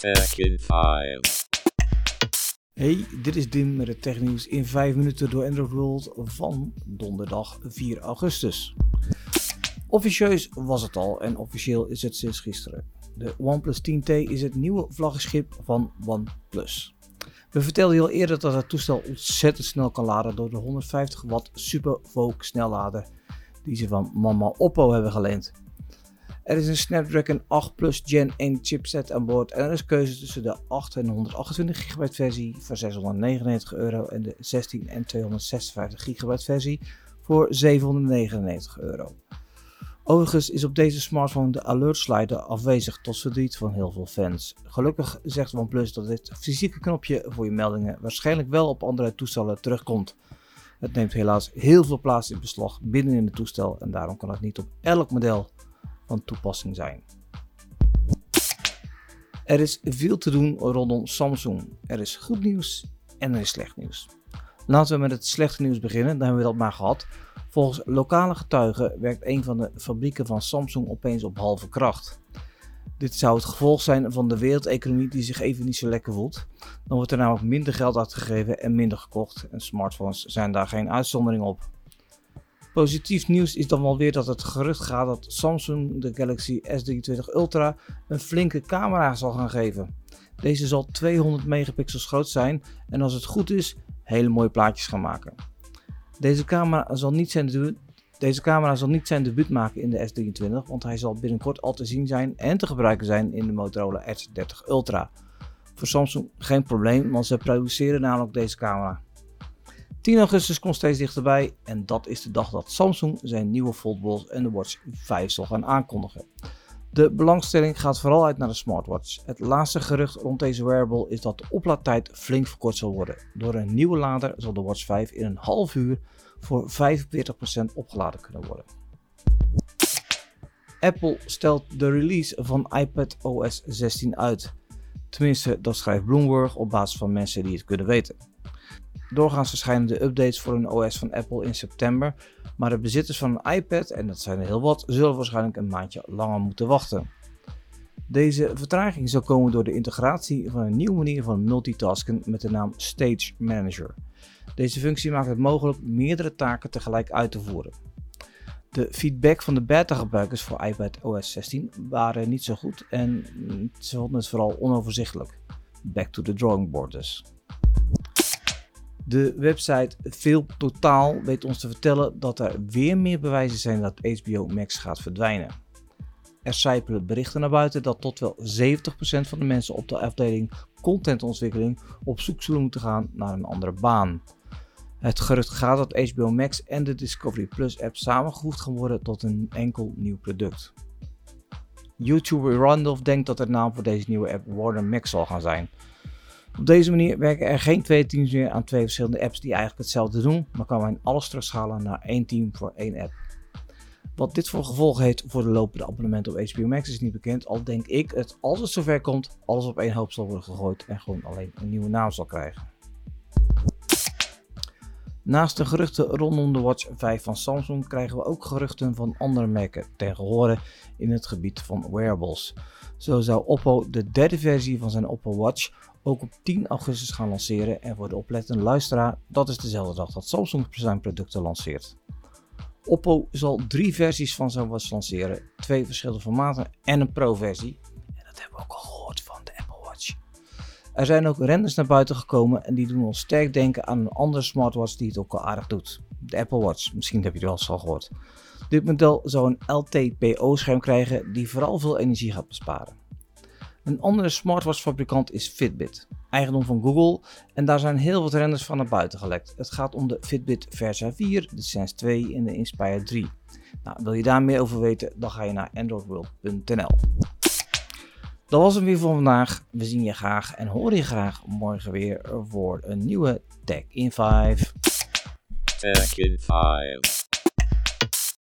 Tech in 5. Hey, dit is Dim met het technieuws in 5 minuten door Android World van donderdag 4 augustus. Officieus was het al en officieel is het sinds gisteren. De OnePlus 10T is het nieuwe vlaggenschip van OnePlus. We vertelden je al eerder dat het toestel ontzettend snel kan laden door de 150 watt Super Vogue snellader die ze van mama Oppo hebben geleend. Er is een Snapdragon 8 Plus Gen 1 chipset aan boord en er is keuze tussen de 8 en 128 GB versie voor 699 euro en de 16 en 256 GB versie voor 799 euro. Overigens is op deze smartphone de alert slider afwezig tot verdriet van heel veel fans. Gelukkig zegt OnePlus dat dit fysieke knopje voor je meldingen waarschijnlijk wel op andere toestellen terugkomt. Het neemt helaas heel veel plaats in beslag binnen in het toestel en daarom kan het niet op elk model van toepassing zijn. Er is veel te doen rondom Samsung. Er is goed nieuws en er is slecht nieuws. Laten we met het slechte nieuws beginnen, dan hebben we dat maar gehad. Volgens lokale getuigen werkt een van de fabrieken van Samsung opeens op halve kracht. Dit zou het gevolg zijn van de wereldeconomie die zich even niet zo lekker voelt. Dan wordt er namelijk minder geld uitgegeven en minder gekocht en smartphones zijn daar geen uitzondering op. Positief nieuws is dan wel weer dat het gerucht gaat dat Samsung de Galaxy S23 Ultra een flinke camera zal gaan geven. Deze zal 200 megapixels groot zijn en als het goed is, hele mooie plaatjes gaan maken. Deze camera zal niet zijn debuut, deze camera zal niet zijn debuut maken in de S23, want hij zal binnenkort al te zien zijn en te gebruiken zijn in de Motorola S30 Ultra. Voor Samsung geen probleem, want ze produceren namelijk deze camera. 10 augustus komt steeds dichterbij en dat is de dag dat Samsung zijn nieuwe foldables en de Watch 5 zal gaan aankondigen. De belangstelling gaat vooral uit naar de smartwatch. Het laatste gerucht rond deze wearable is dat de oplaadtijd flink verkort zal worden. Door een nieuwe lader zal de Watch 5 in een half uur voor 45% opgeladen kunnen worden. Apple stelt de release van iPad OS 16 uit. Tenminste, dat schrijft Bloomberg op basis van mensen die het kunnen weten. Doorgaans verschijnen de updates voor een OS van Apple in september, maar de bezitters van een iPad, en dat zijn er heel wat, zullen waarschijnlijk een maandje langer moeten wachten. Deze vertraging zal komen door de integratie van een nieuwe manier van multitasken met de naam Stage Manager. Deze functie maakt het mogelijk meerdere taken tegelijk uit te voeren. De feedback van de beta-gebruikers voor iPad OS 16 waren niet zo goed en ze vonden het vooral onoverzichtelijk. Back to the drawing board dus. De website Veel Totaal weet ons te vertellen dat er weer meer bewijzen zijn dat HBO Max gaat verdwijnen. Er zijpelen berichten naar buiten dat tot wel 70% van de mensen op de afdeling contentontwikkeling op zoek zullen moeten gaan naar een andere baan. Het gerucht gaat dat HBO Max en de Discovery Plus app samengevoegd gaan worden tot een enkel nieuw product. YouTuber Randolph denkt dat de naam voor deze nieuwe app Warner Max zal gaan zijn. Op deze manier werken er geen twee teams meer aan twee verschillende apps die eigenlijk hetzelfde doen, maar kan men alles terugschalen naar één team voor één app. Wat dit voor gevolgen heeft voor de lopende abonnementen op HBO Max is niet bekend, al denk ik dat als het zover komt, alles op één hoop zal worden gegooid en gewoon alleen een nieuwe naam zal krijgen. Naast de geruchten rondom de Watch 5 van Samsung krijgen we ook geruchten van andere merken tegen horen in het gebied van wearables. Zo zou Oppo de derde versie van zijn Oppo Watch ook op 10 augustus gaan lanceren en voor de oplettende luisteraar, dat is dezelfde dag dat Samsung zijn producten lanceert. Oppo zal drie versies van zijn watch lanceren, twee verschillende formaten en een Pro-versie. Er zijn ook renders naar buiten gekomen en die doen ons sterk denken aan een andere smartwatch die het ook al aardig doet. De Apple Watch, misschien heb je het wel eens al gehoord. Dit model zou een LTPO-scherm krijgen die vooral veel energie gaat besparen. Een andere smartwatchfabrikant is Fitbit, eigendom van Google, en daar zijn heel wat renders van naar buiten gelekt. Het gaat om de Fitbit Versa 4, de Sense 2 en de Inspire 3. Nou, wil je daar meer over weten, dan ga je naar androidworld.nl. Dat was het weer voor vandaag. We zien je graag en horen je graag morgen weer voor een nieuwe Tech in 5. Tech in 5.